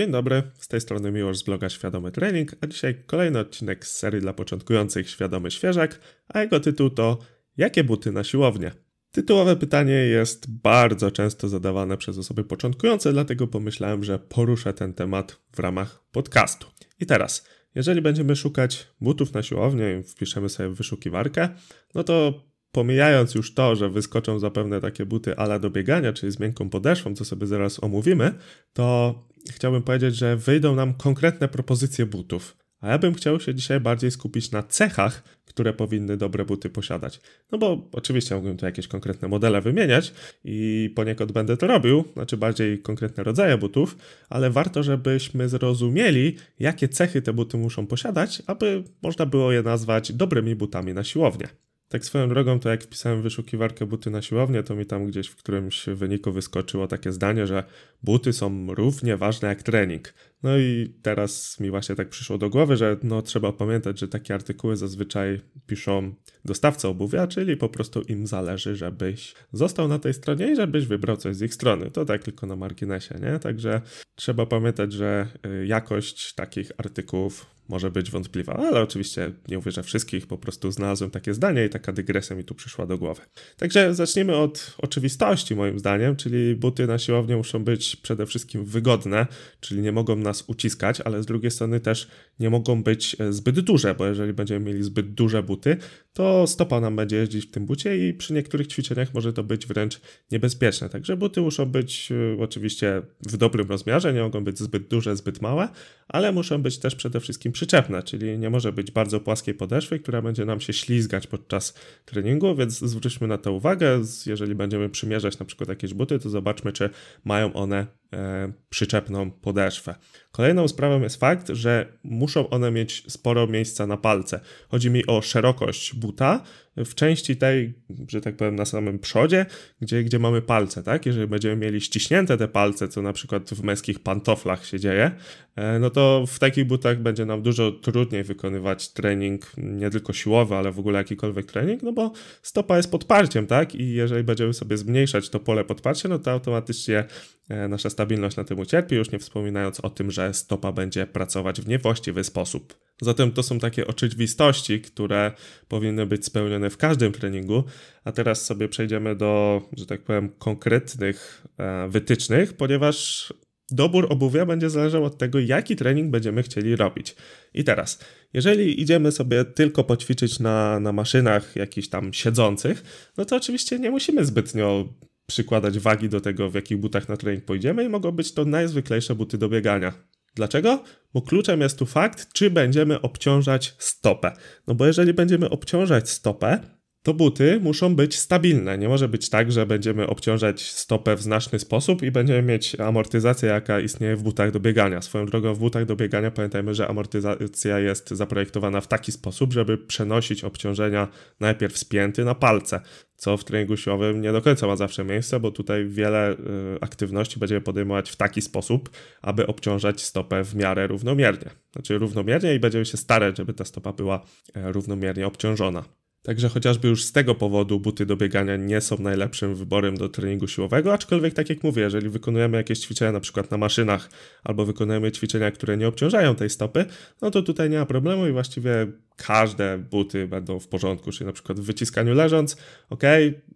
Dzień dobry, z tej strony Miłosz z bloga Świadomy Training, a dzisiaj kolejny odcinek z serii dla początkujących Świadomy Świeżak, a jego tytuł to Jakie buty na siłownię? Tytułowe pytanie jest bardzo często zadawane przez osoby początkujące, dlatego pomyślałem, że poruszę ten temat w ramach podcastu. I teraz, jeżeli będziemy szukać butów na siłownię i wpiszemy sobie w wyszukiwarkę, no to pomijając już to, że wyskoczą zapewne takie buty ala do biegania, czyli z miękką podeszwą, co sobie zaraz omówimy, to chciałbym powiedzieć, że wyjdą nam konkretne propozycje butów. A ja bym chciał się dzisiaj bardziej skupić na cechach, które powinny dobre buty posiadać. No bo oczywiście mógłbym tu jakieś konkretne modele wymieniać i poniekąd będę to robił, znaczy bardziej konkretne rodzaje butów, ale warto, żebyśmy zrozumieli, jakie cechy te buty muszą posiadać, aby można było je nazwać dobrymi butami na siłownię. Tak swoją drogą, to jak wpisałem wyszukiwarkę buty na siłownię, to mi tam gdzieś w którymś wyniku wyskoczyło takie zdanie, że buty są równie ważne jak trening. No i teraz mi właśnie tak przyszło do głowy, że no trzeba pamiętać, że takie artykuły zazwyczaj piszą dostawcy obuwia, czyli po prostu im zależy, żebyś został na tej stronie i żebyś wybrał coś z ich strony. To tak tylko na marginesie, nie? Także trzeba pamiętać, że y, jakość takich artykułów może być wątpliwa, ale oczywiście nie uwierzę wszystkich, po prostu znalazłem takie zdanie i taka dygresja mi tu przyszła do głowy. Także zacznijmy od oczywistości moim zdaniem, czyli buty na siłownię muszą być przede wszystkim wygodne, czyli nie mogą nas uciskać, ale z drugiej strony też nie mogą być e, zbyt duże, bo jeżeli będziemy mieli zbyt duże buty, те to stopa nam będzie jeździć w tym bucie i przy niektórych ćwiczeniach może to być wręcz niebezpieczne. Także buty muszą być e, oczywiście w dobrym rozmiarze, nie mogą być zbyt duże, zbyt małe, ale muszą być też przede wszystkim przyczepne, czyli nie może być bardzo płaskiej podeszwy, która będzie nam się ślizgać podczas treningu, więc zwróćmy na to uwagę. Jeżeli będziemy przymierzać na przykład jakieś buty, to zobaczmy, czy mają one e, przyczepną podeszwę. Kolejną sprawą jest fakt, że muszą one mieć sporo miejsca na palce. Chodzi mi o szerokość buta w części tej, że tak powiem, na samym przodzie, gdzie, gdzie mamy palce, tak? Jeżeli będziemy mieli ściśnięte te palce, co na przykład w męskich pantoflach się dzieje, e, no to w takich butach będzie nam dużo trudniej wykonywać trening, nie tylko siłowy, ale w ogóle jakikolwiek trening, no bo stopa jest podparciem, tak? I jeżeli będziemy sobie zmniejszać to pole podparcia, no to automatycznie e, nasza stabilność na tym ucierpi, już nie wspominając o tym, że stopa będzie pracować w niewłaściwy sposób. Zatem to są takie oczywistości, które powinny być spełnione w każdym treningu, a teraz sobie przejdziemy do, że tak powiem, konkretnych e, wytycznych, ponieważ dobór obuwia będzie zależał od tego, jaki trening będziemy chcieli robić. I teraz, jeżeli idziemy sobie tylko poćwiczyć na, na maszynach jakichś tam siedzących, no to oczywiście nie musimy zbytnio przykładać wagi do tego, w jakich butach na trening pójdziemy i mogą być to najzwyklejsze buty do biegania. Dlaczego? Bo kluczem jest tu fakt, czy będziemy obciążać stopę. No bo jeżeli będziemy obciążać stopę, to buty muszą być stabilne. Nie może być tak, że będziemy obciążać stopę w znaczny sposób i będziemy mieć amortyzację, jaka istnieje w butach do biegania. Swoją drogą w butach do biegania pamiętajmy, że amortyzacja jest zaprojektowana w taki sposób, żeby przenosić obciążenia najpierw z pięty na palce, co w treningu siłowym nie do końca ma zawsze miejsce, bo tutaj wiele y, aktywności będziemy podejmować w taki sposób, aby obciążać stopę w miarę równomiernie. Znaczy równomiernie i będziemy się starać, żeby ta stopa była e, równomiernie obciążona. Także chociażby już z tego powodu buty do biegania nie są najlepszym wyborem do treningu siłowego, aczkolwiek tak jak mówię, jeżeli wykonujemy jakieś ćwiczenia na przykład na maszynach albo wykonujemy ćwiczenia, które nie obciążają tej stopy, no to tutaj nie ma problemu i właściwie każde buty będą w porządku, czyli na przykład w wyciskaniu leżąc, ok,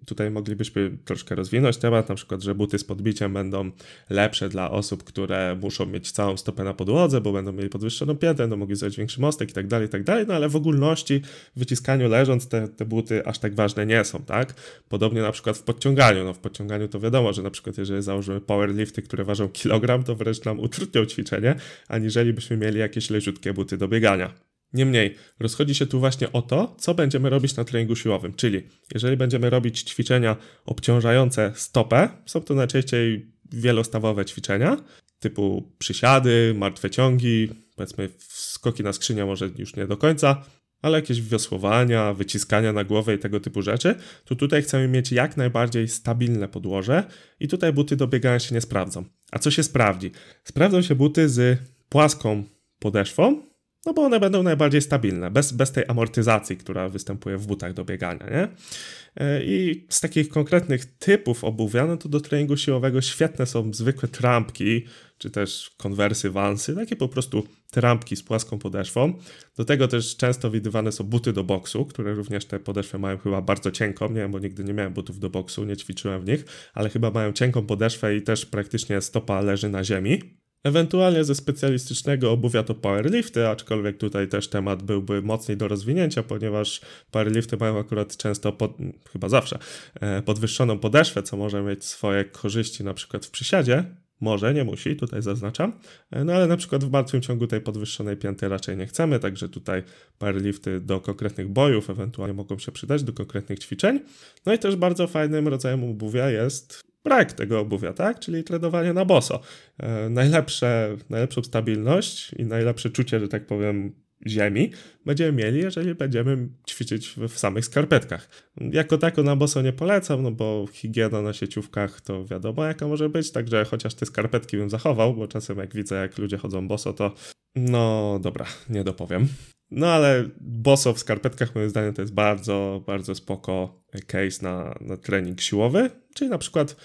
tutaj moglibyśmy troszkę rozwinąć temat, na przykład, że buty z podbiciem będą lepsze dla osób, które muszą mieć całą stopę na podłodze, bo będą mieli podwyższoną piętę, będą mogli zrobić większy mostek i tak dalej, i tak dalej, no ale w ogólności w wyciskaniu leżąc te, te buty aż tak ważne nie są, tak? Podobnie na przykład w podciąganiu, no w podciąganiu to wiadomo, że na przykład jeżeli założymy powerlifty, które ważą kilogram, to wręcz nam utrudnią ćwiczenie, aniżeli byśmy mieli jakieś leciutkie buty do biegania. Niemniej, rozchodzi się tu właśnie o to, co będziemy robić na treningu siłowym. Czyli, jeżeli będziemy robić ćwiczenia obciążające stopę, są to najczęściej wielostawowe ćwiczenia, typu przysiady, martwe ciągi, powiedzmy skoki na skrzynię może już nie do końca, ale jakieś wiosłowania, wyciskania na głowę i tego typu rzeczy, to tutaj chcemy mieć jak najbardziej stabilne podłoże i tutaj buty do biegania się nie sprawdzą. A co się sprawdzi? Sprawdzą się buty z płaską podeszwą, no bo one będą najbardziej stabilne, bez, bez tej amortyzacji, która występuje w butach do biegania, nie? E, I z takich konkretnych typów obuwia, no to do treningu siłowego świetne są zwykłe trampki, czy też konwersy, wansy, takie po prostu trampki z płaską podeszwą. Do tego też często widywane są buty do boksu, które również te podeszwy mają chyba bardzo cienką, nie wiem, bo nigdy nie miałem butów do boksu, nie ćwiczyłem w nich, ale chyba mają cienką podeszwę i też praktycznie stopa leży na ziemi. Ewentualnie ze specjalistycznego obuwia to powerlifty, aczkolwiek tutaj też temat byłby mocniej do rozwinięcia, ponieważ powerlifty mają akurat często, pod, chyba zawsze, e, podwyższoną podeszwę, co może mieć swoje korzyści na przykład w przysiadzie, może, nie musi, tutaj zaznaczam. E, no ale na przykład w martwym ciągu tej podwyższonej pięty raczej nie chcemy, także tutaj powerlifty do konkretnych bojów ewentualnie mogą się przydać, do konkretnych ćwiczeń. No i też bardzo fajnym rodzajem obuwia jest brak tego obuwia, tak? Czyli trenowanie na boso. E, najlepsze, najlepszą stabilność i najlepsze czucie, że tak powiem, ziemi będziemy mieli, jeżeli będziemy ćwiczyć w, samych skarpetkach. Jako tako na boso nie polecam, no bo higiena na sieciówkach to wiadomo jaka może być, także chociaż te skarpetki bym zachował, bo czasem jak widzę jak ludzie chodzą boso, to no dobra, nie dopowiem. No ale boso w skarpetkach moim zdaniem to jest bardzo, bardzo spoko case na, na trening siłowy, czyli na przykład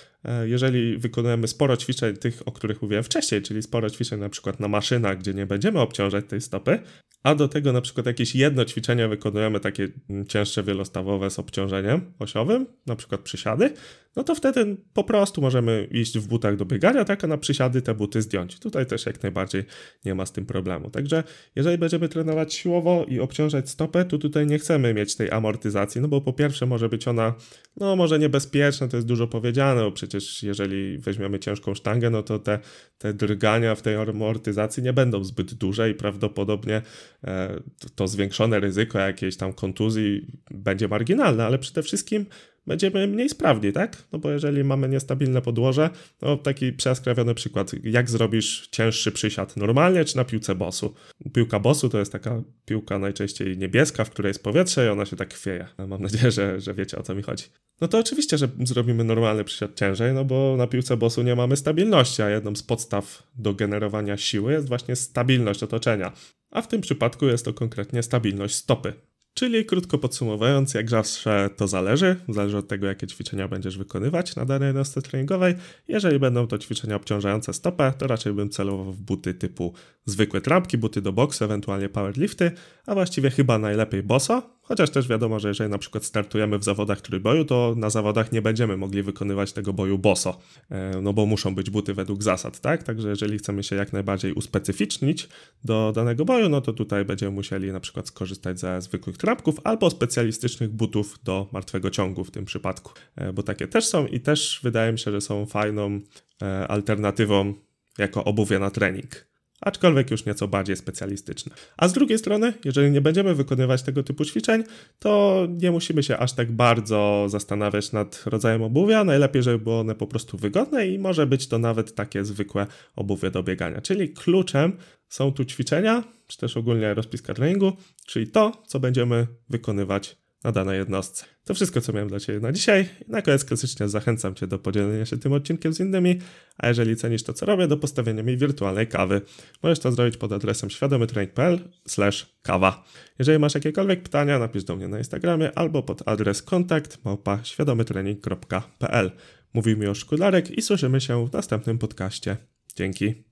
jeżeli wykonujemy sporo ćwiczeń tych, o których mówiłem wcześniej, czyli sporo ćwiczeń na przykład na maszynach, gdzie nie będziemy obciążać tej stopy, a do tego na przykład jakieś jedno ćwiczenie wykonujemy takie cięższe wielostawowe z obciążeniem osiowym, na przykład przysiady, no to wtedy po prostu możemy iść w butach do biegania, tak, a na przysiady te buty zdjąć. Tutaj też jak najbardziej nie ma z tym problemu. Także jeżeli będziemy trenować siłowo i obciążać stopę, to tutaj nie chcemy mieć tej amortyzacji, no bo po pierwsze może być ona, no może niebezpieczna, to jest dużo powiedziane, bo przecież jeżeli weźmiemy ciężką sztangę, no to te, te drgania w tej amortyzacji nie będą zbyt duże i prawdopodobnie e, to, to zwiększone ryzyko jakiejś tam kontuzji będzie marginalne, ale przede wszystkim będziemy mniej sprawni, tak? No bo jeżeli mamy niestabilne podłoże, to taki przeskrawiony przykład, jak zrobisz cięższy przysiad normalnie czy na piłce bosu? Piłka bosu to jest taka piłka najczęściej niebieska, w której jest powietrze i ona się tak chwieje. Mam nadzieję, że, że wiecie o co mi chodzi. No to oczywiście, że zrobimy normalny przysiad ciężej, no bo na piłce bosu nie mamy stabilności, a jedną z podstaw do generowania siły jest właśnie stabilność otoczenia. A w tym przypadku jest to konkretnie stabilność stopy. Czyli krótko podsumowując, jak zawsze to zależy. Zależy od tego, jakie ćwiczenia będziesz wykonywać na danej jednostce treningowej. Jeżeli będą to ćwiczenia obciążające stopę, to raczej bym celował w buty typu zwykłe trampki, buty do boksu, ewentualnie powerlifty, a właściwie chyba najlepiej boso, Chociaż też wiadomo, że jeżeli na przykład startujemy w zawodach trójboju, to na zawodach nie będziemy mogli wykonywać tego boju boso, e, no bo muszą być buty według zasad, tak? Także jeżeli chcemy się jak najbardziej uspecyficznić do danego boju, no to tutaj będziemy musieli na przykład skorzystać ze zwykłych trampków albo specjalistycznych butów do martwego ciągu w tym przypadku, e, bo takie też są i też wydaje mi się, że są fajną e, alternatywą jako obuwie na trening aczkolwiek już nieco bardziej specjalistyczne. A z drugiej strony, jeżeli nie będziemy wykonywać tego typu ćwiczeń, to nie musimy się aż tak bardzo zastanawiać nad rodzajem obuwia. Najlepiej, żeby było one po prostu wygodne i może być to nawet takie zwykłe obuwie do biegania. Czyli kluczem są tu ćwiczenia, czy też ogólnie rozpiska treningu, czyli to, co będziemy wykonywać na danej jednostce. To wszystko, co miałem dla Ciebie na dzisiaj. Na koniec klasycznie zachęcam Cię do podzielenia się tym odcinkiem z innymi, a jeżeli cenisz to, co robię, do postawienia mi wirtualnej kawy. Możesz to zrobić pod adresem świadomytrening.pl kawa. Jeżeli masz jakiekolwiek pytania, napisz do mnie na Instagramie albo pod adres kontakt małpa świadomytrening.pl. Mówił mi o Szkularek i słyszymy się w następnym podcaście. Dzięki.